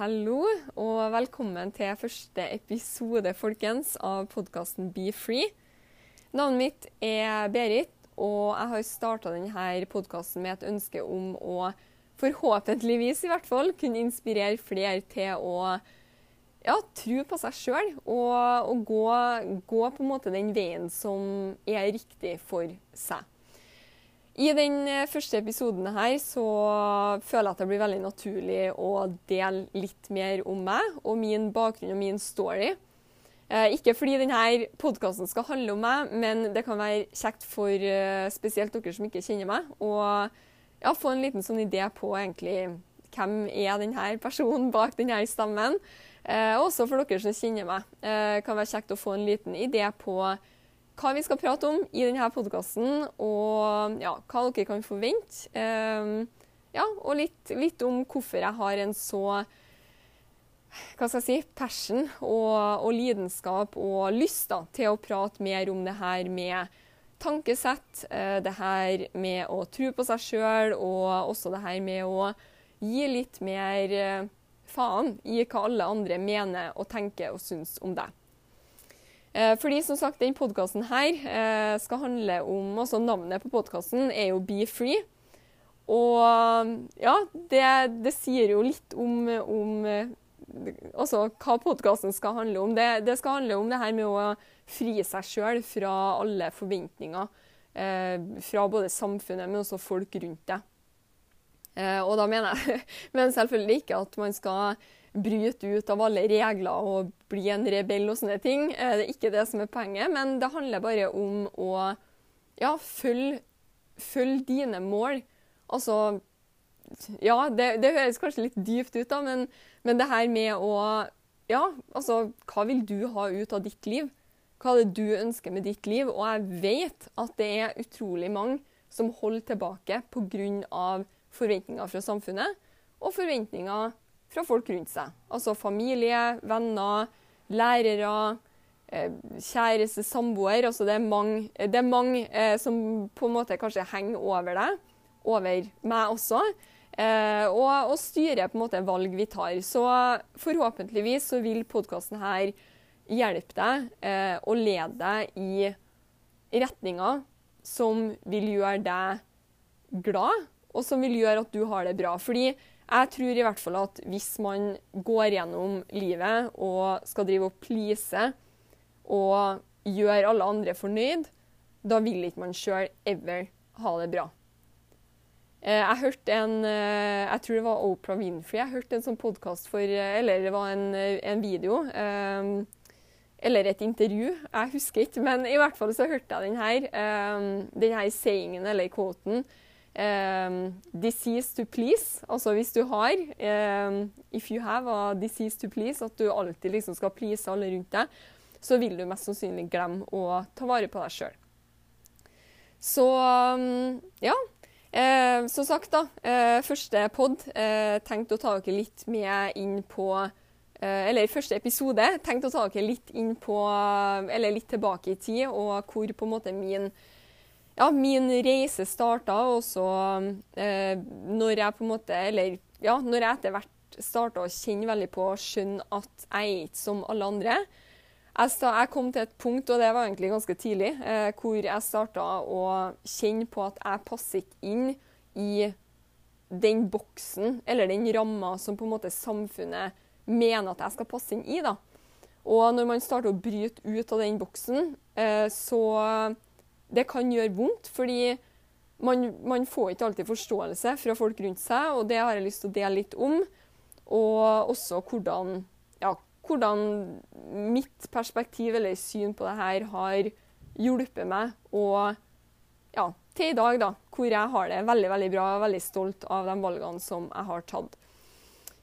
hallo, og velkommen til første episode, folkens, av podkasten Be Free. Navnet mitt er Berit, og jeg har starta denne podkasten med et ønske om å forhåpentligvis i hvert fall kunne inspirere flere til å ja, tro på seg sjøl og, og gå, gå på en måte den veien som er riktig for seg. I den eh, første episoden her så føler jeg at det blir veldig naturlig å dele litt mer om meg og min bakgrunn og min story. Eh, ikke fordi denne podkasten skal handle om meg, men det kan være kjekt for eh, spesielt dere som ikke kjenner meg, å ja, få en liten sånn idé på egentlig hvem er denne personen bak denne stemmen. Eh, også for dere som kjenner meg. Eh, kan være kjekt å få en liten idé på hva vi skal prate om i denne podkasten, og ja, hva dere kan forvente. Um, ja, og litt, litt, om hvorfor jeg har en så hva skal jeg si, passion og, og lidenskap og lyst da, til å prate mer om det her med tankesett, uh, det her med å tro på seg sjøl, og også det her med å gi litt mer uh, faen i hva alle andre mener og tenker og syns om deg. Eh, fordi som sagt, den podkasten her eh, skal handle om altså Navnet på podkasten er jo Be Free. Og ja, det, det sier jo litt om, om altså, hva podkasten skal handle om. Det, det, skal handle om det her med å fri seg sjøl fra alle forventninger. Eh, fra både samfunnet, men også folk rundt deg. Eh, og da mener jeg men selvfølgelig ikke at man skal bryte ut av alle regler og bli en rebell og sånne ting. Eh, det er ikke det som er poenget, men det handler bare om å ja, følge, følge dine mål. Altså Ja, det, det, høres kanskje litt dypt ut, da, men, men, det her med å Ja, altså Hva vil du ha ut av ditt liv? Hva er det du ønsker med ditt liv? Og jeg vet at det er utrolig mange som holder tilbake pga. forventninger fra samfunnet og forventninger fra folk rundt seg. Altså familie, venner, lærere, eh, kjæreste, samboer. Altså det er mange, det er mange eh, som på en måte kanskje henger over deg, over meg også. Eh, og, og styrer på en måte valg vi tar. Så forhåpentligvis så vil podkasten her hjelpe deg eh, og lede deg i retninger som vil gjøre deg glad, og som vil gjøre at du har det bra. Fordi jeg tror i hvert fall at hvis man går gjennom livet og skal drive og please og gjøre alle andre fornøyd, da vil ikke man sjøl ever ha det bra. Eh, jeg hørte en eh, Jeg tror det var Oprah Winfrey. Jeg hørte en sånn podkast for eh, Eller det var en, en video. Eller et intervju. Jeg husker ikke. Men i hvert fall så hørte jeg den her. Den sayingen eller quoten Um, disease to please, altså hvis du har um, If you have a disease to please, at du alltid liksom skal please alle rundt deg, så vil du mest sannsynlig glemme å ta vare på deg sjøl. Så um, ja. Eh, som sagt, da. Eh, første pod eh, tenkte å ta dere litt med inn på Eller første episode tenkte å ta dere litt inn på Eller litt tilbake i tid, og hvor på en måte min ja, min reise starta også eh, når jeg på en måte Eller ja, når jeg etter hvert starta å kjenne veldig på å skjønne at jeg er ikke som alle andre. Jeg, jeg, kom til et punkt, og det var egentlig ganske tidlig, eh, hvor jeg starta å kjenne på at jeg passer ikke inn i den boksen eller den ramma som på en måte samfunnet mener at jeg skal passe inn i. da. Og når man starter å bryte ut av den boksen, eh, så det kan gjøre vondt, fordi man, man, får ikke alltid forståelse fra folk rundt seg, og det har jeg lyst til å dele litt om. Og også hvordan, ja, hvordan mitt perspektiv eller syn på det her har hjulpet meg. Og ja, til i dag, da, hvor jeg har det veldig veldig bra og veldig stolt av de valgene som jeg har tatt.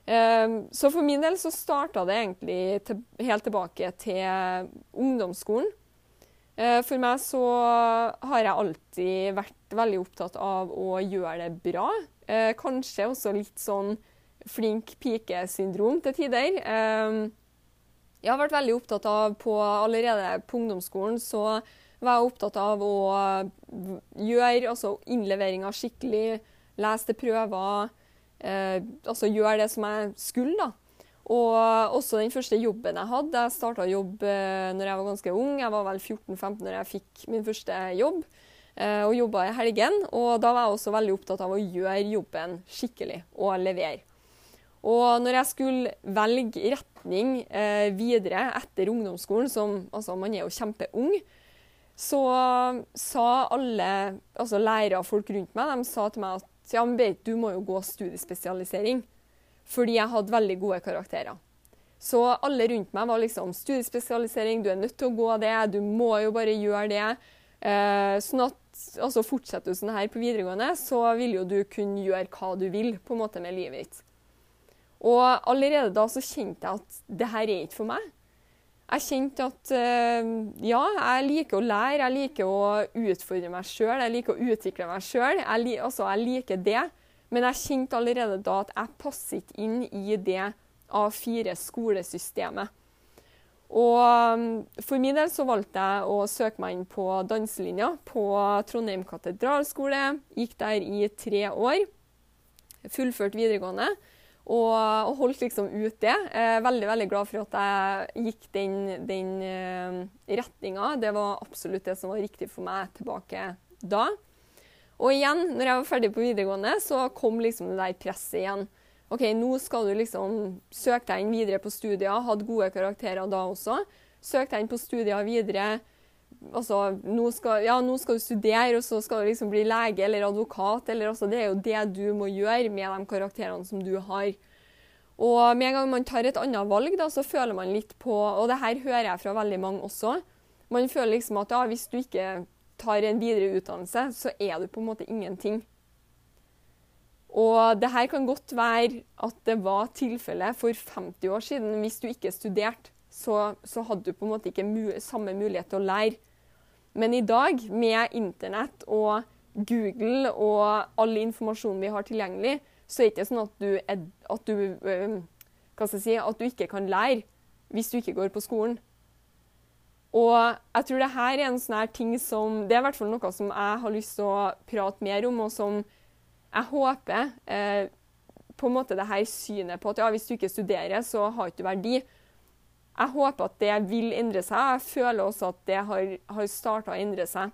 Um, så for min del så starta det egentlig helt tilbake til ungdomsskolen. Uh, for meg så har jeg alltid vært veldig opptatt av å gjøre det bra. Uh, kanskje også litt sånn flink pike-syndrom til tider. Um, jeg har vært veldig opptatt av på Allerede på ungdomsskolen så var jeg opptatt av å gjøre altså innleveringa skikkelig, lese til prøver, eh, altså gjøre det som jeg skulle. da. Og også den første jobben jeg hadde. Jeg starta jobb eh, når jeg var ganske ung. Jeg var vel 14-15 når jeg fikk min første jobb, eh, og jobba i helgen. Og da var jeg også veldig opptatt av å gjøre jobben skikkelig og levere. Og når jeg skulle velge retning eh, videre etter ungdomsskolen, som altså man er jo kjempeung, så sa alle altså lærere og folk rundt meg de sa til meg at ja, men Berit, du må jo gå studiespesialisering. Fordi jeg hadde veldig gode karakterer. Så alle rundt meg var liksom studiespesialisering, du er nødt til å gå det, du må jo bare gjøre det. Eh, sånn at altså Fortsetter du sånn her på videregående, så vil jo du kunne gjøre hva du vil på en måte med livet ditt. Og allerede da så kjente jeg at det her er ikke for meg. Jeg kjente at uh, ja, jeg liker å lære, jeg liker å utfordre meg sjøl, jeg liker å utvikle meg sjøl. Altså, jeg liker det. Men jeg kjente allerede da at jeg passer ikke inn i det A4-skolesystemet. Og um, for min del så valgte jeg å søke meg inn på danselinja på Trondheim katedralskole. Gikk der i tre år. Fullført videregående. Og, og, holdt liksom ut det. Eh, veldig veldig glad for at jeg gikk den, den uh, retninga. Det var absolutt det som var riktig for meg tilbake da. Og igjen, når jeg var ferdig på videregående, så kom liksom det der presset igjen. OK, nå skal du liksom søke deg inn videre på studier. Hadde gode karakterer da også. Søk deg inn på studier videre. Altså, nå skal, ja, nå skal du studere, og så skal du liksom bli lege eller advokat. Eller, altså, det er jo det du må gjøre med de karakterene som du har. Og med en gang man tar et annet valg, da, så føler man litt på Og det her hører jeg fra veldig mange også. Man føler liksom at ja, hvis du ikke tar en videre utdannelse, så er du på en måte ingenting. Og det her kan godt være at det var tilfellet for 50 år siden. Hvis du ikke studerte, så, så hadde du på en måte ikke mu samme mulighet til å lære. Men i dag, med internett og Google og all informasjonen vi har tilgjengelig, så er det ikke sånn at du, at du, si, at du ikke kan lære hvis du ikke går på skolen. Og jeg tror det her er en sånn her ting som Det er i hvert fall noe som jeg har lyst til å prate mer om, og som jeg håper eh, på en måte det her synet på at ja, hvis du ikke studerer, så har ikke du verdi. Jeg håper at det vil endre seg. Jeg føler også at det har, har starta å endre seg.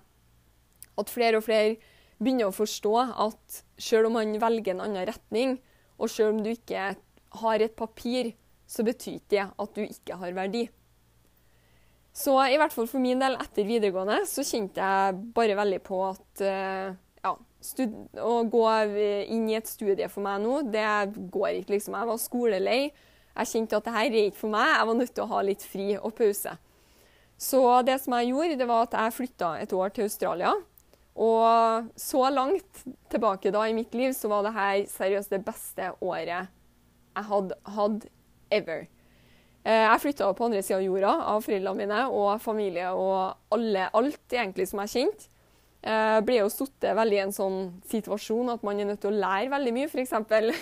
At flere og flere begynner å forstå at selv om man velger en annen retning, og selv om du ikke har et papir, så betyr ikke det at du ikke har verdi. Så i hvert fall for min del, etter videregående, så kjente jeg bare veldig på at uh, ja, å gå inn i et studie for meg nå, det går ikke, liksom. Jeg var skolelei. Jeg kjente at det her er ikke for meg. Jeg var nødt til å ha litt fri og pause. Så det som jeg gjorde, det var at jeg flytta et år til Australia. Og så langt tilbake da i mitt liv så var det her seriøst det beste året jeg hadde hatt ever. Eh, jeg flytta på andre sida av jorda av foreldrene mine og familie og alle, alt egentlig som jeg kjente. Jeg ble jo sittet veldig i en sånn situasjon at man er nødt til å lære veldig mye. F.eks.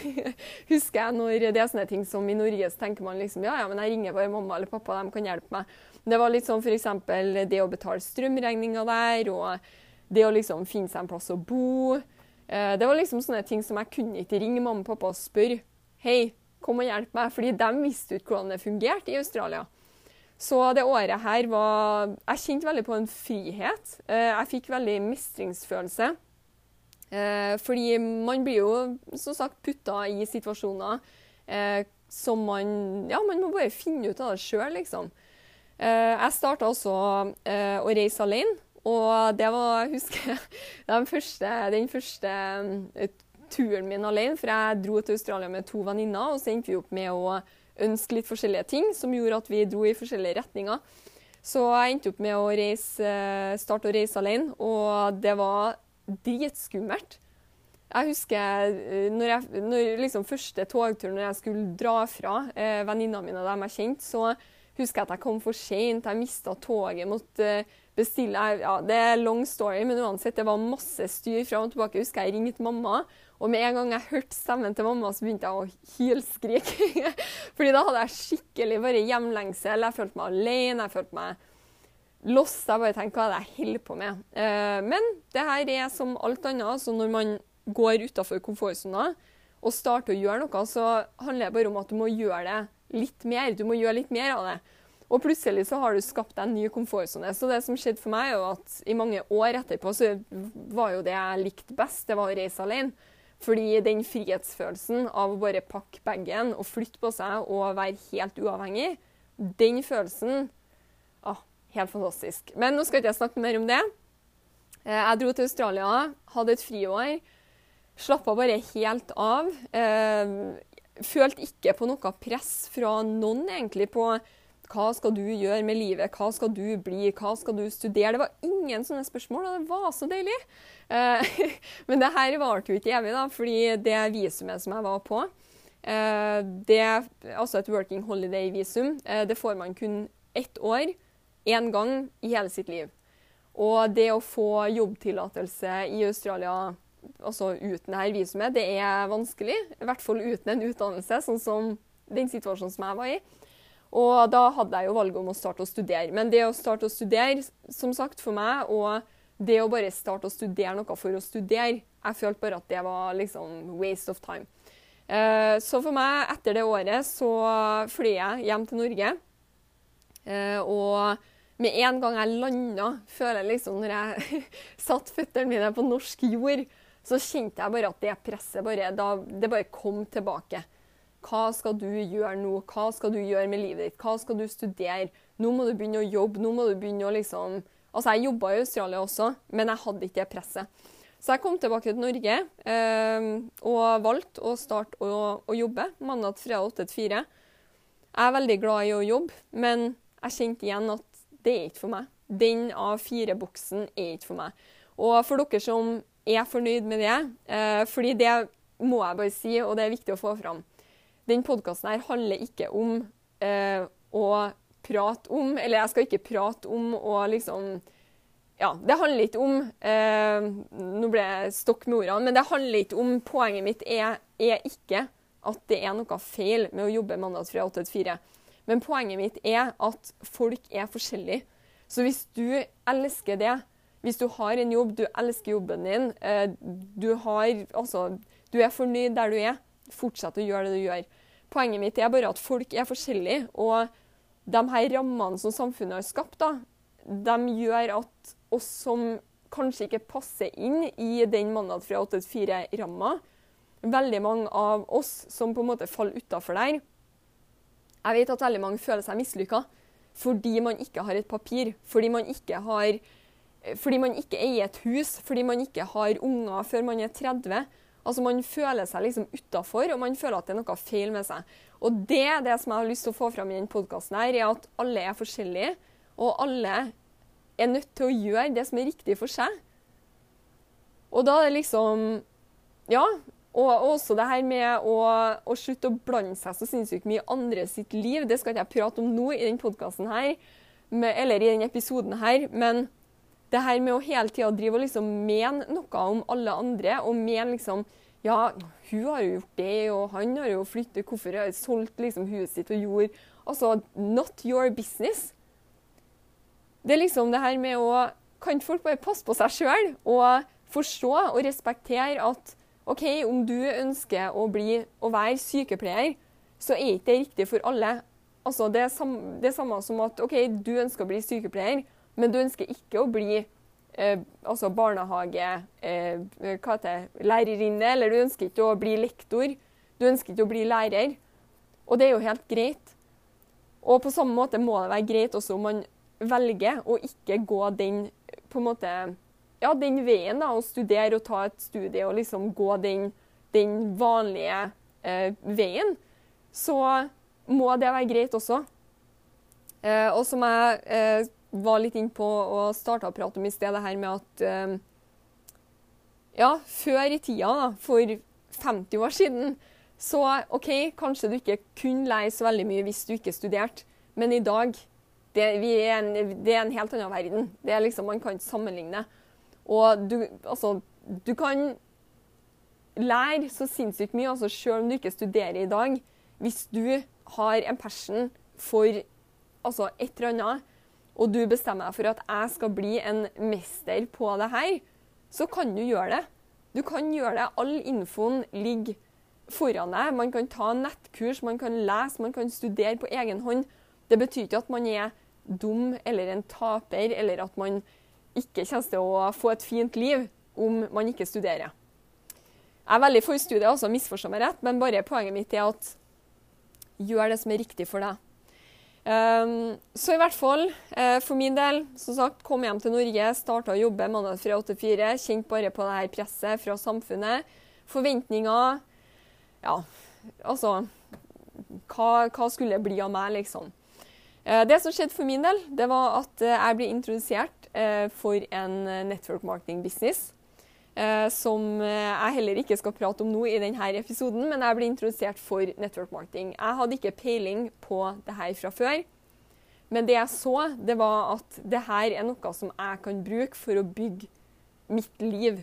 husker jeg når det er sånne ting som i Norge så tenker man liksom ja, ja, men jeg ringer bare mamma eller pappa, de kan hjelpe meg. Det var litt sånn f.eks. det å betale strømregninga der, og det å liksom finne seg en plass å bo. Eh, det var liksom sånne ting som jeg kunne ikke ringe mamma og pappa og spørre. Hei, kom og hjelp meg. Fordi de visste ikke hvordan det fungerte i Australia. Så det året her var Jeg kjente veldig på en frihet. Eh, jeg fikk veldig mestringsfølelse. Eh, fordi man blir jo som sagt putta i situasjoner eh, som man Ja, man må bare finne ut av det sjøl, liksom. Jeg starta også å reise alene. Og det var, jeg husker den første, den første turen min alene. For jeg dro til Australia med to venninner, og så endte vi opp med å ønske litt forskjellige ting, som gjorde at vi dro i forskjellige retninger. Så jeg endte opp med å reise, eh, starte å reise alene, og det var dritskummelt. Jeg husker eh, når jeg, når liksom første togtur når jeg skulle dra fra eh, venninnene mine, dem jeg kjente, så husker jeg at jeg kom for seint. Jeg mista toget, måtte eh, bestille ja, Det er long story, men uansett, det var masse styr fram og tilbake. Jeg husker jeg ringte mamma, og med en gang jeg hørte stemmen til mamma, så begynte jeg å hylskrike. Fordi da hadde jeg skikkelig bare hjemlengsel. Jeg følte meg alene. jeg følte meg lost. Jeg bare tenkte hva er det jeg holder på med? Eh, men det her er som alt annet. så når man går utafor komfortsona og starter å gjøre noe, så handler det bare om at du må gjøre det litt mer. Du må gjøre litt mer av det. Og plutselig så har du skapt deg en ny komfortsone. Så det som skjedde for meg, er at i mange år etterpå så var jo det jeg likte best, det var å reise alene. Fordi den frihetsfølelsen av å bare pakke bagen og flytte på seg og være helt uavhengig, den følelsen ah, Helt fantastisk. Men nå skal ikke jeg snakke mer om det. Eh, jeg dro til Australia, hadde et friår. Slappa bare helt av. Eh, følte ikke på noe press fra noen egentlig på hva skal du gjøre med livet, hva skal du bli, hva skal du studere? Det var ingen sånne spørsmål, og det var så deilig. Eh, men det her varte jo ikke evig, da, fordi det visumet som jeg var på, eh, det altså et working holiday-visum. Eh, det får man kun ett år, én gang i hele sitt liv. Og det å få jobbtillatelse i Australia altså uten dette visumet, det er vanskelig. I hvert fall uten en utdannelse, sånn som den situasjonen som jeg var i. Og da hadde jeg jo valget om å starte å studere. Men det å starte å studere, som sagt, for meg, og det å bare starte å studere noe for å studere, jeg følte bare at det var liksom waste of time. Eh, så for meg, etter det året, så fløy jeg hjem til Norge. Eh, og med en gang jeg landa, føler jeg liksom når jeg satte føttene mine på norsk jord, så kjente jeg bare at det presset bare, da, det bare kom tilbake. Hva skal du gjøre nå? Hva skal du gjøre med livet ditt? Hva skal du studere? Nå må du begynne å jobbe. Nå må du begynne å liksom Altså, jeg jobba i Australia også, men jeg hadde ikke det presset. Så jeg kom tilbake til Norge eh, og valgte å starte å, å jobbe mandag til fredag 8 til 4. Jeg er veldig glad i å jobbe, men jeg kjente igjen at det er ikke for meg. Den A4-boksen er ikke for meg. Og for dere som er fornøyd med det. Eh, fordi det må jeg bare si, og det er viktig å få fram. Den podkasten her handler ikke om eh, å prate om Eller jeg skal ikke prate om å liksom Ja, det handler ikke om eh, Nå ble jeg stokk med ordene, men det handler ikke om Poenget mitt er, er ikke at det er noe feil med å jobbe mandag fra 8 til 4. Men poenget mitt er at folk er forskjellige. Så hvis du elsker det, hvis du har en jobb, du elsker jobben din, eh, du, har, altså, du er fornøyd der du er, fortsett å gjøre det du gjør. Poenget mitt er bare at folk er forskjellige. Og de her rammene som samfunnet har skapt, da, de gjør at oss som kanskje ikke passer inn i den mandag fra 8 til 4-ramma, veldig mange av oss som på en måte faller utafor der Jeg vet at veldig mange føler seg mislykka fordi man ikke har et papir, fordi man ikke har fordi man ikke eier et hus, fordi man ikke har unger før man er 30. Altså Man føler seg liksom utafor, og man føler at det er noe feil med seg. Og det, er det som jeg har lyst til å få fram i denne podkasten, er at alle er forskjellige. Og alle er nødt til å gjøre det som er riktig for seg. Og da er det liksom Ja. Og også det her med å, å slutte å blande seg så sinnssykt mye i andre sitt liv. Det skal ikke jeg prate om nå i denne podkasten her, eller i denne episoden her. men det her med å hele tida drive og liksom mene noe om alle andre, og mene liksom Ja, hun har jo gjort det, og han har jo flyttet Hvorfor har hun solgt liksom huset sitt og jord Altså, not your business. Det er liksom det her med å Kan folk bare passe på seg sjøl og forstå og respektere at OK, om du ønsker å bli å være sykepleier, så er ikke det riktig for alle. Altså, det er, sam det er samme som at OK, du ønsker å bli sykepleier, men du ønsker ikke å bli eh, altså barnehage eh, hva heter lærerinne, eller du ønsker ikke å bli lektor. Du ønsker ikke å bli lærer. Og det er jo helt greit. Og på samme måte må det være greit også om man velger å ikke gå den på en måte, ja, den veien da, å studere og ta et studie og liksom gå den, den vanlige eh, veien. Så må det være greit også. Eh, og som jeg eh, var litt inne på og starta å prate om i sted, det her med at eh, Ja, før i tida, da, for 50 år siden, så OK, kanskje du ikke kunne så veldig mye hvis du ikke studerte, men i dag det, er en, det er en helt annen verden. Det er liksom, Man kan ikke sammenligne. Og du, altså, du kan lære så sinnssykt mye, altså selv om du ikke studerer i dag. Hvis du har en passion for altså et eller annet, og du bestemmer deg for at jeg skal bli en mester på det her, så kan du gjøre det. Du kan gjøre det. All infoen ligger foran deg. Man kan ta nettkurs, man kan lese, man kan studere på egen hånd. Det betyr ikke at man er dum eller en taper, eller at man ikke kommer til å få et fint liv om man ikke studerer. Jeg er veldig for studiet, altså, misforstå meg rett, men bare poenget mitt er at gjør det som er riktig for deg. Um, så i hvert fall, uh, for min del, som sagt, kom hjem til Norge, starta å jobbe mandag fra 8 til 4. Kjente bare på det her presset fra samfunnet. Forventninger Ja, altså hva, hva skulle det bli av meg, liksom? Uh, det som skjedde for min del, det var at uh, jeg ble introdusert for en network marketing business. Eh, som eh, jeg heller ikke skal prate om nå i denne episoden, men jeg ble introdusert for network marketing. Jeg hadde ikke peiling på det her fra før. Men det jeg så, det var at det her er noe som jeg kan bruke for å bygge mitt liv.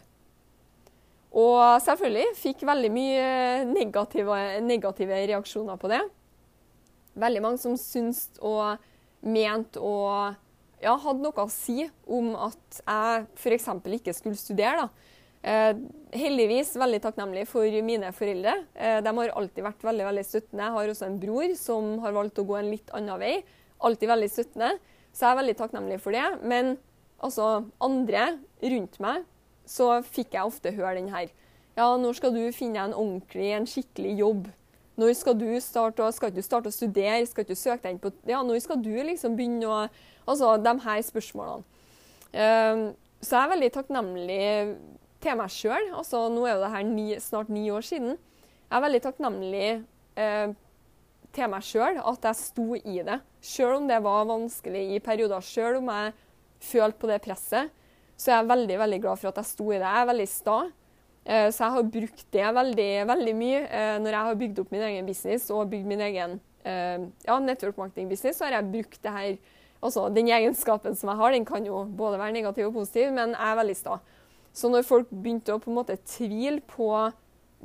Og selvfølgelig fikk veldig mye negative, negative reaksjoner på det. Veldig mange som syntes og mente og ja, hadde noe å si om at jeg f.eks. ikke skulle studere. da. Eh, heldigvis veldig takknemlig for mine foreldre. Eh, de har alltid vært veldig veldig støttende. Jeg har også en bror som har valgt å gå en litt annen vei. Alltid veldig støttende. Så jeg er veldig takknemlig for det. Men altså, andre rundt meg, så fikk jeg ofte høre den her. Ja, når skal du finne en ordentlig, en skikkelig jobb? Når skal du starte, skal du starte å studere? Skal du søke deg inn på Ja, når skal du liksom begynne å Altså de her spørsmålene. Eh, så jeg er veldig takknemlig til meg sjøl. Nå er jo det her ni, snart ni år siden. Jeg er veldig takknemlig eh, til meg sjøl at jeg sto i det. Sjøl om det var vanskelig i perioder, sjøl om jeg følte på det presset, så jeg er jeg veldig veldig glad for at jeg sto i det. Jeg er veldig sta. Eh, så jeg har brukt det veldig, veldig mye eh, når jeg har bygd opp min egen business og bygd min egen eh, ja, business. Så har jeg brukt det her Altså, den egenskapen som jeg har, den kan jo både være negativ og positiv, men jeg er veldig sta. Så når folk begynte å på en måte tvile på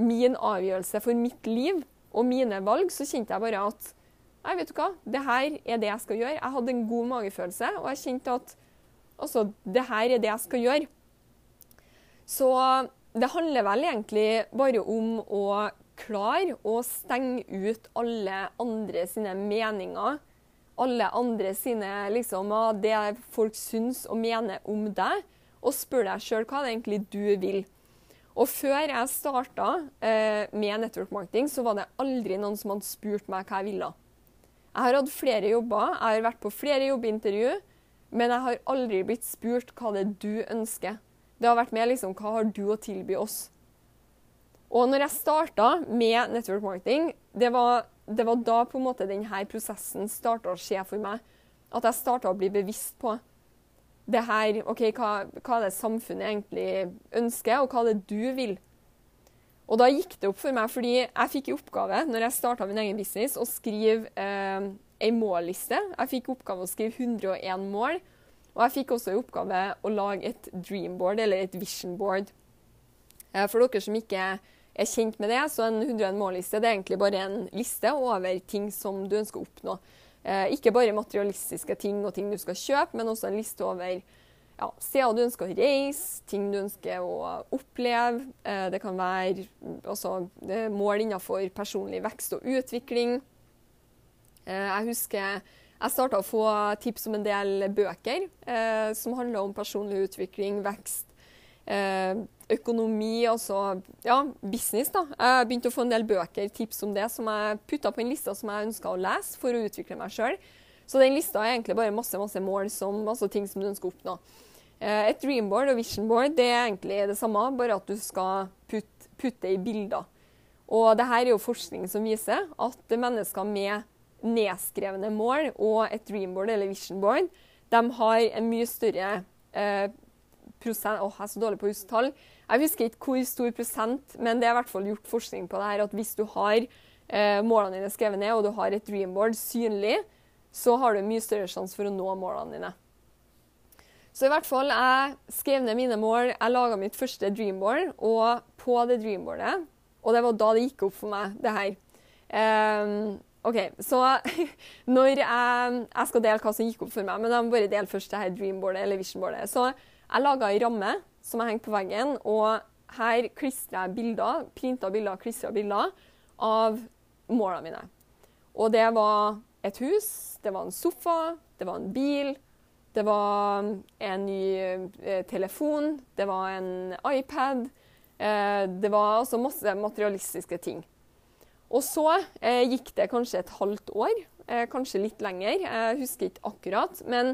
min avgjørelse for mitt liv og mine valg, så kjente jeg bare at Nei, vet du hva, det her er det jeg skal gjøre. Jeg hadde en god magefølelse, og jeg kjente at altså, det her er det jeg skal gjøre. Så det handler vel egentlig bare om å klare å stenge ut alle andre sine meninger. Alle andre sine liksom, det folk syns og mener om deg og spør deg sjøl hva det egentlig du vil. Og før jeg starta eh, med network marketing, så var det aldri noen som hadde spurt meg hva jeg ville. Jeg har hatt flere jobber, jeg har vært på flere jobbintervju, men jeg har aldri blitt spurt hva det er du ønsker. Det har vært mer liksom hva har du å tilby oss? Og når jeg starta med network marketing, det var, det var da på en måte denne prosessen starta å skje for meg. At jeg starta å bli bevisst på det her OK, hva, hva er det samfunnet egentlig ønsker, og hva er det du vil? Og da gikk det opp for meg, fordi jeg fikk i oppgave når jeg starta min egen business, å skrive eh, ei målliste. Jeg fikk i oppgave å skrive 101 mål. Og jeg fikk også i oppgave å lage et dreamboard, eller et visionboard. Eh, for dere som ikke er kjent med det, så en 101 mål-liste det er egentlig bare en liste over ting som du ønsker å oppnå. Eh, ikke bare materialistiske ting og ting du skal kjøpe, men også en liste over ja, steder du ønsker å reise, ting du ønsker å oppleve. Eh, det kan være også det mål innenfor personlig vekst og utvikling. Eh, jeg husker jeg starta å få tips om en del bøker som handler om personlig utvikling, vekst, økonomi, altså ja, business. da. Jeg begynte å få en del bøker, tips om det, som jeg putta på en liste som jeg ønska å lese for å utvikle meg sjøl. Så den lista er egentlig bare masse masse mål, som, altså ting som du ønsker å oppnå. Eh, et dreamboard og visionboard det er egentlig det samme, bare at du skal putte, putte i bilder. Og det her er jo forskning som viser at mennesker med nedskrevne mål og et dreamboard eller visionboard, de har en mye større eh, prosent Åh, jeg er så dårlig på hustall. Jeg husker ikke hvor stor prosent, men det er i hvert fall gjort forskning på det her, at hvis du har eh, målene dine skrevet ned, og du har et dreamboard synlig, så har du mye større sjanse for å nå målene dine. Så i hvert fall, jeg skrev ned mine mål, jeg laga mitt første dreamboard, og på det dreamboardet Og det var da det gikk opp for meg, det her. Um, OK, så når jeg, jeg skal dele hva som gikk opp for meg, men jeg må bare dele først det her dreamboardet eller visionboardet. Så jeg laga ei ramme som jeg hengte på veggen, og her klistra jeg bilder, printa bilder, klistra bilder av målene mine. Og det var et hus, det var en sofa, det var en bil, det var en ny eh, telefon, det var en iPad. Eh, det var altså masse materialistiske ting. Og så eh, gikk det kanskje et halvt år, kanskje litt lenger. Jeg husker ikke akkurat. Men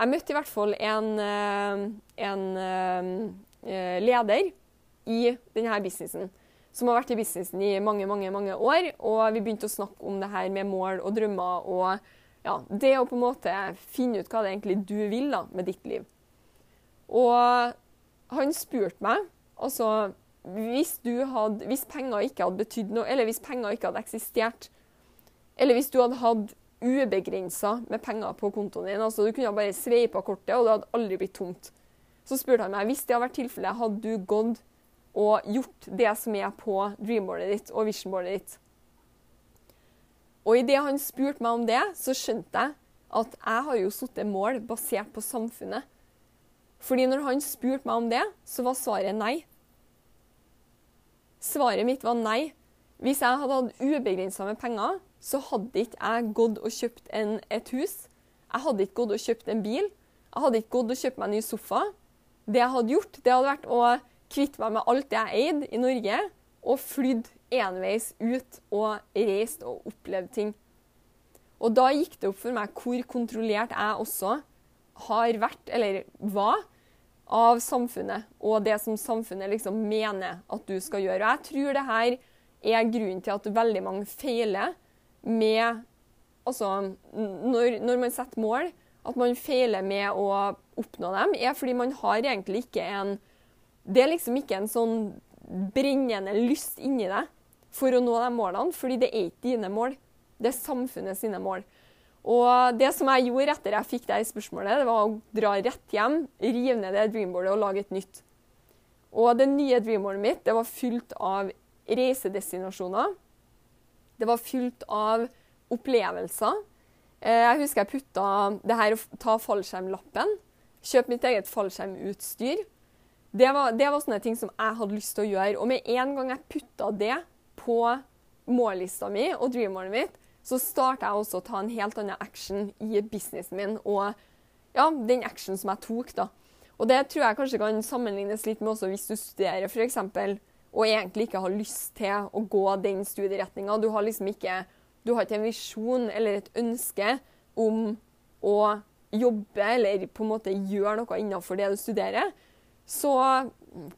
jeg møtte i hvert fall en, eh, en eh, leder i denne businessen som har vært i businessen i mange mange, mange år. Og vi begynte å snakke om det her med mål og drømmer og ja, det å på en måte finne ut hva det egentlig du vil da, med ditt liv. Og han spurte meg altså hvis, hadde, hvis penger ikke hadde betydd noe, eller hvis penger ikke hadde eksistert, eller hvis du hadde hatt ubegrensa med penger på kontoen din, altså du kunne bare sveipa kortet, og det hadde aldri blitt tomt, så spurte han meg hvis det hadde vært tilfellet, hadde du gått og gjort det som er på dreamboardet ditt og visionboardet ditt. Og idet han spurte meg om det, så skjønte jeg at jeg har jo satt mål basert på samfunnet. Fordi når han spurte meg om det, så var svaret nei. Svaret mitt var nei. Hvis jeg hadde hatt ubegrensa med penger, så hadde ikke jeg gått og kjøpt en, et hus. Jeg hadde ikke gått og kjøpt en bil. Jeg hadde ikke gått og kjøpt meg en ny sofa. Det jeg hadde gjort, det hadde vært å kvitte meg med alt det jeg eide i Norge, og flydd enveis ut og reist og opplevd ting. Og da gikk det opp for meg hvor kontrollert jeg også har vært, eller var, av samfunnet og det som samfunnet liksom mener at du skal gjøre. Og jeg tror det her er grunnen til at veldig mange feiler med Altså, når, når man setter mål, at man feiler med å oppnå dem, er fordi man har egentlig ikke en Det er liksom ikke en sånn brennende lyst inni deg for å nå de målene, fordi det er ikke dine mål. Det er samfunnet sine mål. Og det som jeg gjorde etter jeg fikk det spørsmålet, det var å dra rett hjem, rive ned det dreamboardet og lage et nytt. Og det nye dreamboardet mitt det var fylt av reisedestinasjoner. Det var fylt av opplevelser. Eh, jeg husker jeg putta det her å ta fallskjermlappen. Kjøpe mitt eget fallskjermutstyr. Det var, det var, sånne ting som jeg hadde lyst til å gjøre. Og med en gang jeg putta det på mållista mi og dreammålet mitt, så starta jeg også å ta en helt annen action i businessen min og ja, den actionen som jeg tok. da. Og det tror jeg kanskje kan sammenlignes litt med også hvis du studerer f.eks. og egentlig ikke har lyst til å gå den studieretninga. Du har liksom ikke, du har ikke en visjon eller et ønske om å jobbe eller på en måte gjøre noe innenfor det du studerer. Så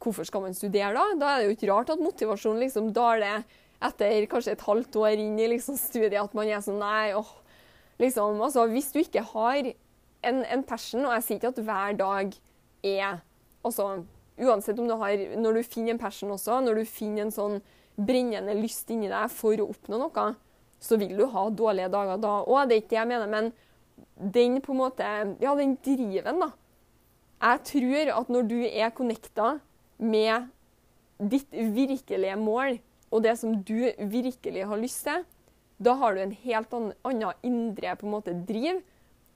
hvorfor skal man studere da? Da er det jo ikke rart at motivasjonen liksom daler etter kanskje et halvt år inn i liksom studiet at man er sånn Nei, åh. Liksom, altså, hvis du ikke har en, en passion, og jeg sier ikke at hver dag er altså, Uansett om du har Når du finner en passion også, når du finner en sånn brennende lyst inni deg for å oppnå noe, så vil du ha dårlige dager da òg. Det er ikke det jeg mener, men den på en måte Ja, den driven, da. Jeg tror at når du er connecta med ditt virkelige mål, og det som du virkelig har lyst til, da har du en helt annen indre på en måte driv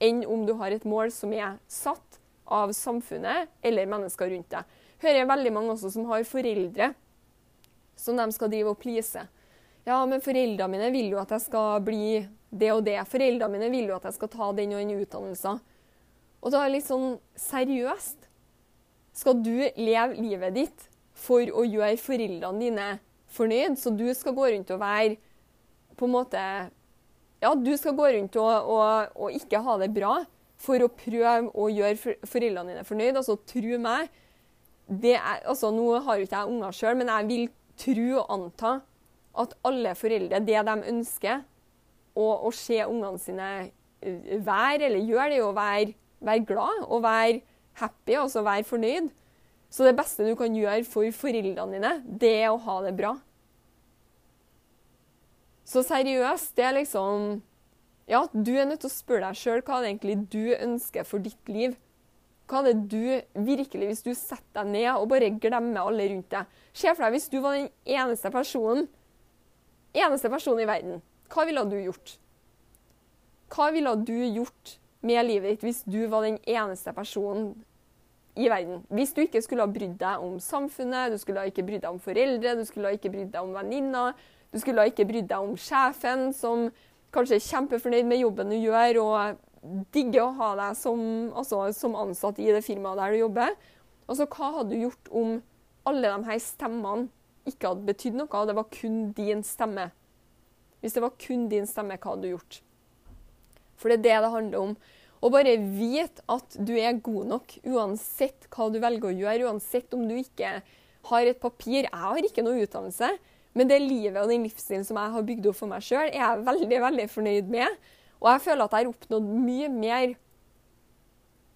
enn om du har et mål som er satt av samfunnet eller mennesker rundt deg. Hører jeg veldig mange også som har foreldre som de skal drive og please. Ja, men foreldrene mine vil jo at jeg skal bli det og det. Foreldrene mine vil jo at jeg skal ta den og den utdannelsen. Og da er det litt sånn seriøst. Skal du leve livet ditt for å gjøre foreldrene dine fornøyd. Så du skal gå rundt og være på en måte Ja, du skal gå rundt og, og, og ikke ha det bra for å prøve å gjøre foreldrene dine fornøyd. Altså, tro meg er, altså, Nå har ikke jeg unger sjøl, men jeg vil tro og anta at alle foreldre, det de ønsker, å, å se ungene sine være eller gjøre, det er å være, være glad og være happy, altså være fornøyd. Så det beste du kan gjøre for foreldrene dine, det er å ha det bra. Så seriøst, det er liksom Ja, du er nødt til å spørre deg sjøl hva det egentlig du ønsker for ditt liv. Hva er det du virkelig, hvis du setter deg ned og bare glemmer alle rundt deg Se for deg hvis du var den eneste personen eneste personen i verden. Hva ville du gjort? Hva ville du gjort med livet ditt hvis du var den eneste personen i verden? Hvis du ikke skulle ha brydd deg om samfunnet, du skulle ha ikke brydd deg om foreldre, du skulle ha ikke brydd deg om venninner, du skulle ha ikke brydd deg om sjefen, som kanskje er kjempefornøyd med jobben du gjør, og digger å ha deg som, altså, som ansatt i det firmaet der du jobber. Altså, hva hadde du gjort om alle de her stemmene ikke hadde betydd noe, og det var kun din stemme. Hvis det var kun din stemme, hva hadde du gjort? For det er det det handler om. Og bare vite at du er god nok uansett hva du velger å gjøre, uansett om du ikke har et papir. Jeg har ikke noe utdannelse, men det livet og den livsstilen som jeg har bygd opp for meg sjøl, er jeg veldig veldig fornøyd med. Og jeg føler at jeg har oppnådd mye mer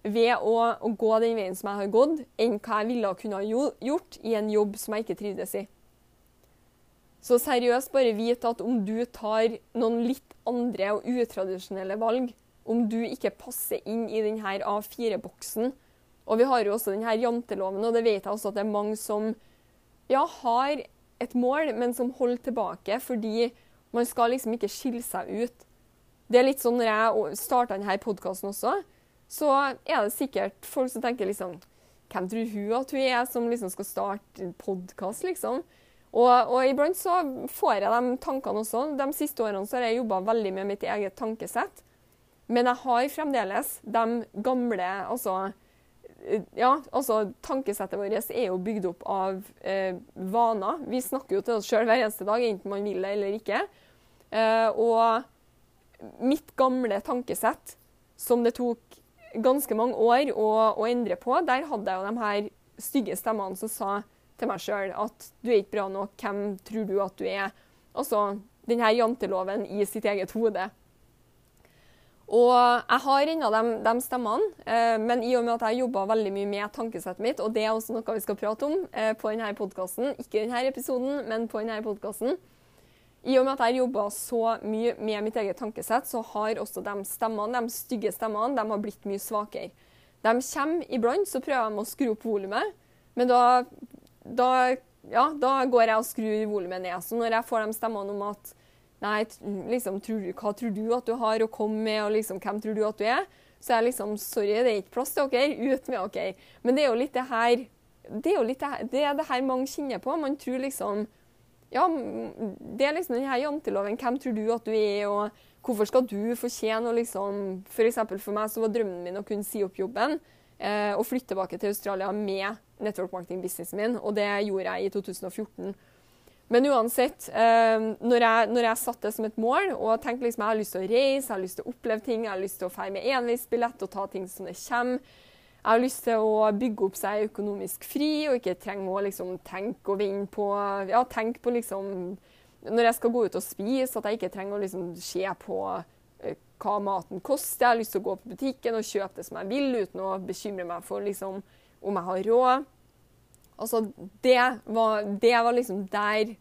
ved å, å, gå den veien som jeg har gått, enn hva jeg ville kunne ha gjort i en jobb som jeg ikke trivdes i. Så seriøst, bare vit at om du tar noen litt andre og utradisjonelle valg, om du ikke passer inn i denne A4-boksen Og vi har jo også denne janteloven, og det vet jeg også at det er mange som ja, har et mål, men som holder tilbake fordi man skal liksom ikke skille seg ut. Det er litt sånn Når jeg starta denne podkasten også, så er det sikkert folk som tenker liksom Hvem tror hun at hun er som liksom skal starte podkast, liksom? Og, og, iblant så får jeg de tankene også. De siste årene så har jeg jobba veldig med mitt eget tankesett. Men jeg har fremdeles de gamle Altså, ja, altså tankesettet vårt er jo bygd opp av eh, vaner. Vi snakker jo til oss sjøl hver eneste dag, enten man vil det eller ikke. Eh, og mitt gamle tankesett, som det tok ganske mange år å, å endre på, der hadde jeg jo de her stygge stemmene som sa til meg sjøl at du er ikke bra nok, hvem tror du at du er? Altså denne janteloven i sitt eget hode. Og jeg har ennå de, de, stemmene, eh, men i og med at jeg jobba veldig mye med tankesettet mitt, og det er også noe vi skal prate om eh, på denne podkasten, ikke denne episoden, men på denne podkasten I og med at jeg jobba så mye med mitt eget tankesett, så har også de stemmene, de stygge stemmene de har blitt mye svakere. De kommer iblant, så prøver de å skru opp volumet, men da da, ja, da går jeg og skrur volumet ned. Så når jeg får de stemmene om at Nei, liksom, tror, hva tror du at du har å komme med, og liksom, hvem tror du at du er? Så jeg liksom Sorry, det er ikke plass til dere. Ut med dere. Men det er jo litt det her Det er jo litt det her, det, er det her mange kjenner på. Man tror liksom Ja, det er liksom denne janteloven. Hvem tror du at du er, og hvorfor skal du fortjene å liksom For eksempel for meg så var drømmen min å kunne si opp jobben eh, og flytte tilbake til Australia med network marketing-businessen min, og det gjorde jeg i 2014. Men uansett, eh, når, jeg, når jeg satte det som et mål og tenkte liksom jeg har lyst til å reise, jeg har lyst til å oppleve ting, jeg har lyst til å feire med enveisbillett og ta ting som det kommer Jeg har lyst til å bygge opp seg økonomisk fri og ikke trenge å liksom tenke og vinne på Ja, tenke på liksom Når jeg skal gå ut og spise, at jeg ikke trenger å liksom se på eh, hva maten koster. Jeg har lyst til å gå på butikken og kjøpe det som jeg vil, uten å bekymre meg for liksom om jeg har råd. Altså, det var, det var liksom der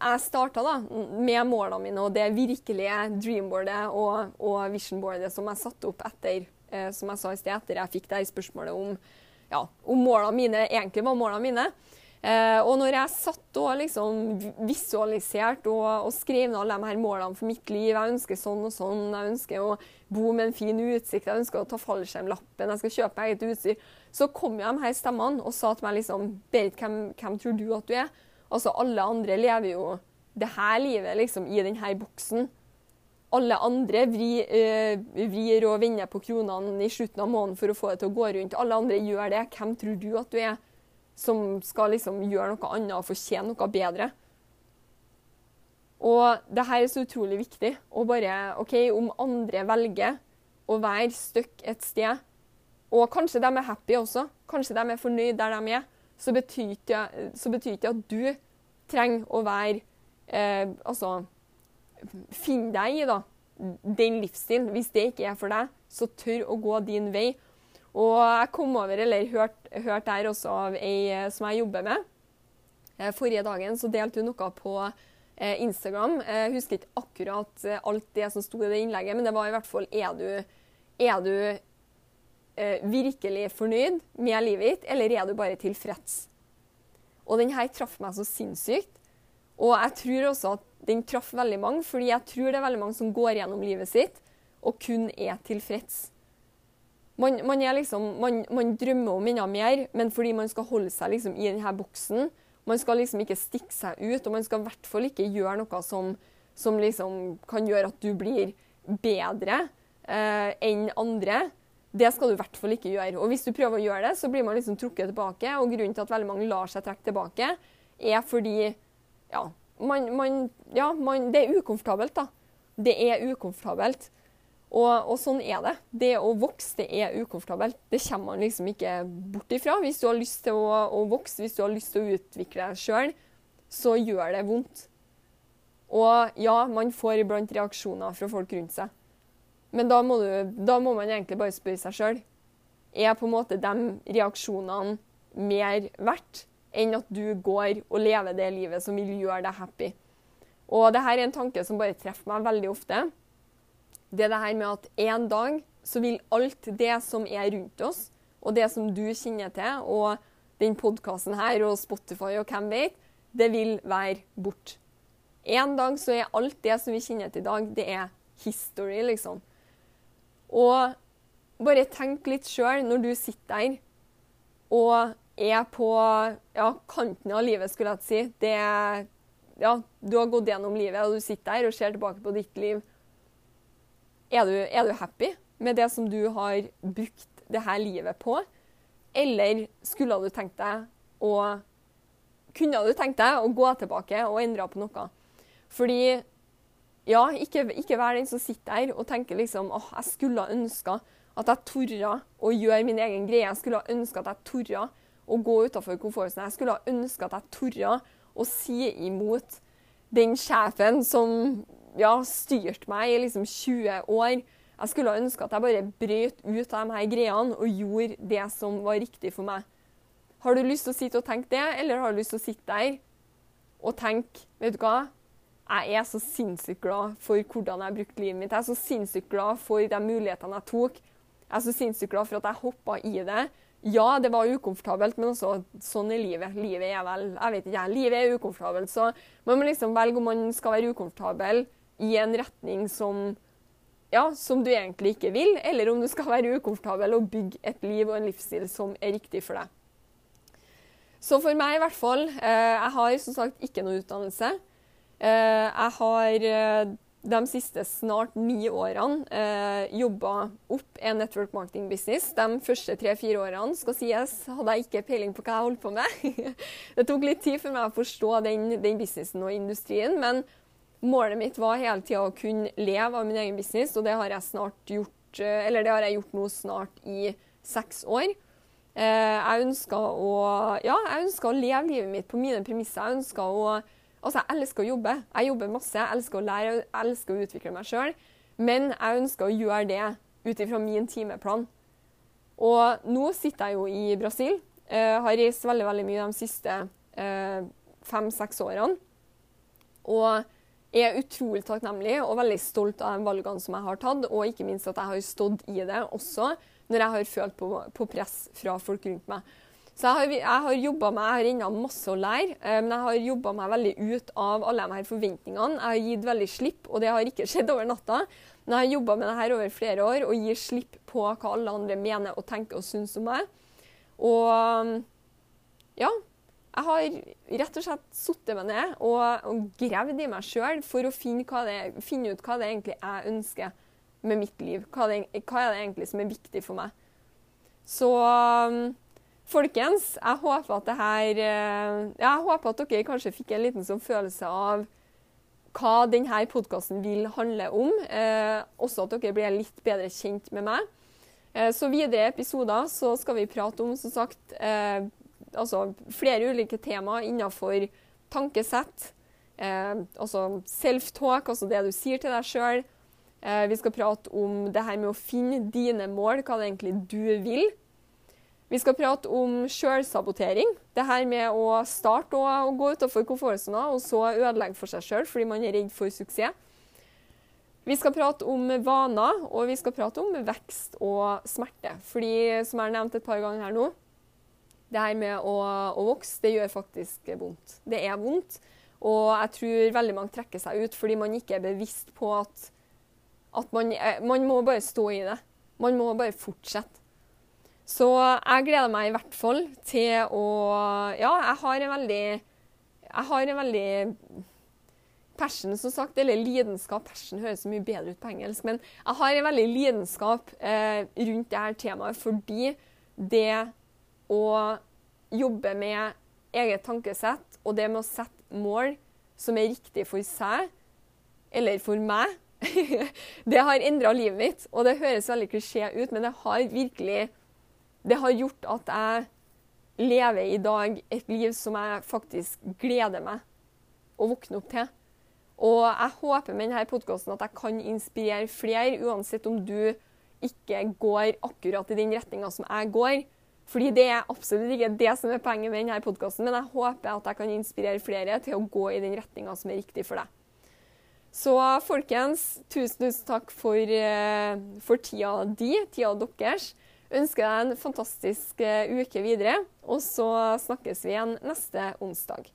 jeg starta da, med målene mine og det virkelige dreamboardet og, og visionboardet som jeg satte opp etter eh, som jeg sa i sted, etter jeg fikk det spørsmålet om, ja, om målene mine egentlig var målene mine. Eh, og når jeg satt og liksom visualiserte og, og skrev ned alle de her målene for mitt liv Jeg ønsker sånn og sånn, jeg ønsker å bo med en fin utsikt, jeg ønsker å ta fallskjermlappen, jeg skal kjøpe eget utstyr. Så kom jo de her stemmene og sa til meg liksom Berit, hvem, hvem, tror du at du er? Altså, alle andre lever jo det her livet liksom i denne boksen. Alle andre vrir, øh, vrir og vender på kronene i slutten av måneden for å få det til å gå rundt. Alle andre gjør det. Hvem tror du at du er? som skal liksom gjøre noe annet og fortjene noe bedre. Og det her er så utrolig viktig. Og bare OK, om andre velger å være stuck et sted, og kanskje de er happy også, kanskje de er fornøyd der de er, så betyr ikke, det at du trenger å være eh, Altså Finn deg i, da. den livsstilen. Hvis det ikke er for deg, så tør å gå din vei. Og jeg kom over, eller hørte hørt der også av ei eh, som jeg jobber med. Eh, forrige dagen så delte hun noe på eh, Instagram. Jeg husker ikke akkurat alt det som sto i det innlegget, men det var i hvert fall Er du, er du virkelig fornøyd med livet ditt, eller er du bare tilfreds? Og den her traff meg så sinnssykt. Og jeg tror også at den traff veldig mange, fordi jeg tror det er veldig mange som går gjennom livet sitt og kun er tilfreds. Man, man, liksom, man, man drømmer om enda mer, men fordi man skal holde seg liksom i denne boksen Man skal liksom ikke stikke seg ut, og man skal i hvert fall ikke gjøre noe som, som liksom kan gjøre at du blir bedre eh, enn andre. Det skal du i hvert fall ikke gjøre. Og hvis du prøver å gjøre det, så blir man liksom trukket tilbake. Og grunnen til at veldig mange lar seg trekke tilbake, er fordi ja, man, man, ja man, det er ukomfortabelt, da. Det er ukomfortabelt. Og, og, sånn er det. Det å vokse, det er ukomfortabelt. Det kommer man liksom ikke bort ifra. Hvis du har lyst til å, å vokse, hvis du har lyst til å utvikle deg sjøl, så gjør det vondt. Og ja, man får iblant reaksjoner fra folk rundt seg. Men da må, du, da må man egentlig bare spørre seg sjøl. Er på en måte de reaksjonene mer verdt enn at du går og lever det livet som vil gjøre deg happy? Og det her er en tanke som bare treffer meg veldig ofte det er det her med at en dag så vil alt det som er rundt oss, og det som du kjenner til, og den podkasten her og Spotify og hvem vet, det vil være bort. En dag så er alt det som vi kjenner til i dag, det er history, liksom. Og bare tenk litt sjøl når du sitter der og er på ja, kanten av livet, skulle jeg si. Det, ja, du har gått gjennom livet, og du sitter der og ser tilbake på ditt liv er du, er du, happy med det som du har brukt det her livet på? Eller skulle du tenkt deg å Kunne du tenkt deg å gå tilbake og endre på noe? Fordi ja, ikke, ikke vær den som sitter der og tenker liksom åh, jeg skulle ønska at jeg torde å gjøre min egen greie. Jeg skulle ønske at jeg torde å gå utafor komfortsonen. Jeg skulle ha ønska at jeg torde å si imot den sjefen som ja, styrt meg i liksom 20 år. Jeg skulle ha ønska at jeg bare brøt ut av de her greiene og gjorde det som var riktig for meg. Har du lyst til å sitte og tenke det, eller har du lyst til å sitte der og tenke Vet du hva? Jeg er så sinnssykt glad for hvordan jeg brukte livet mitt. Jeg er så sinnssykt glad for de mulighetene jeg tok. Jeg er så sinnssykt glad for at jeg hoppa i det. Ja, det var ukomfortabelt, men også sånn er livet. Livet er vel Jeg vet ikke, livet er ukomfortabelt, så man må liksom velge om man skal være ukomfortabel i en retning som, ja, som du egentlig ikke vil, eller om du skal være ukomfortabel og bygge et liv og en livsstil som er riktig for deg. Så for meg i hvert fall eh, Jeg har som sagt ikke noe utdannelse. Eh, jeg har eh, de siste snart ni årene eh, jobba opp en network marketing business. De første tre-fire årene skal sies, hadde jeg ikke peiling på hva jeg holdt på med. det tok litt tid for meg å forstå den, den businessen og industrien, men Målet mitt var hele tida å kunne leve av min egen business, og det har jeg snart gjort eh, eller det har jeg gjort nå snart i seks år. Eh, jeg ønska å, ja, å leve livet mitt på mine premisser. Jeg ønska å Altså, jeg elsker å jobbe. Jeg jobber masse. Jeg elsker å lære, jeg elsker å utvikle meg sjøl. Men jeg ønsker å gjøre det ut ifra min timeplan. Og nå sitter jeg jo i Brasil. Jeg har reist veldig veldig mye de siste uh, fem-seks årene. Og er utrolig takknemlig og veldig stolt av de valgene som jeg har tatt, og ikke minst at jeg har stått i det også når jeg har følt på, på press fra folk rundt meg. Så jeg har, jeg har jobba meg, jeg har ennå masse å lære, eh, men jeg har jobba meg veldig ut av alle de her forventningene. Jeg har gitt veldig slipp, og det har ikke skjedd over natta. Men jeg har jobba med det her over flere år og gir slipp på hva alle andre mener og tenker og syns om meg. Og ja, jeg har rett og slett satt meg ned og, og gravd i meg sjøl for å finne, det, finne, ut hva det egentlig jeg ønsker med mitt liv. Hva, det, hva er det egentlig som er viktig for meg. Så um, folkens, jeg håper at det her ja, Jeg håper at dere kanskje fikk en liten sånn følelse av hva denne podkasten vil handle om. Eh, også at dere blir litt bedre kjent med meg. Eh, så videre episoder så skal vi prate om som sagt, eh, altså flere ulike temaer innenfor tankesett. Eh, altså self-talk, altså det du sier til deg sjøl. Eh, vi skal prate om det her med å finne dine mål, hva det egentlig du vil. Vi skal prate om sjølsabotering. Det her med å starte og gå utenfor komfortsona, og så ødelegge for seg sjøl fordi man er redd for suksess. Vi skal prate om vaner, og vi skal prate om vekst og smerte. Fordi, som jeg har nevnt et par ganger her nå, det her med å, å vokse, det gjør faktisk vondt. Det er vondt. Og jeg tror veldig mange trekker seg ut fordi man ikke er bevisst på at, at man, eh, man må bare stå i det. Man må bare fortsette. Så jeg gleder meg i hvert fall til å Ja, jeg har en veldig Jeg har en veldig passion, som sagt, eller lidenskap. Passion høres så mye bedre ut på engelsk, men jeg har en veldig lidenskap eh, rundt dette temaet fordi det å jobbe med eget tankesett og det med å sette mål som er riktig for seg, eller for meg, det har endra livet mitt. Og det høres veldig klisjé ut, men det har virkelig Det har gjort at jeg lever i dag et liv som jeg faktisk gleder meg å våkne opp til. Og jeg håper med denne podkasten at jeg kan inspirere flere, uansett om du ikke går akkurat i den retninga som jeg går. Fordi det er absolutt ikke det som er poenget med denne podkasten, men jeg håper at jeg kan inspirere flere til å gå i den retninga som er riktig for deg. Så folkens, tusen, tusen takk for, eh, for tida di, tida deres. Ønsker deg en fantastisk eh, uke videre, og så snakkes vi igjen neste onsdag.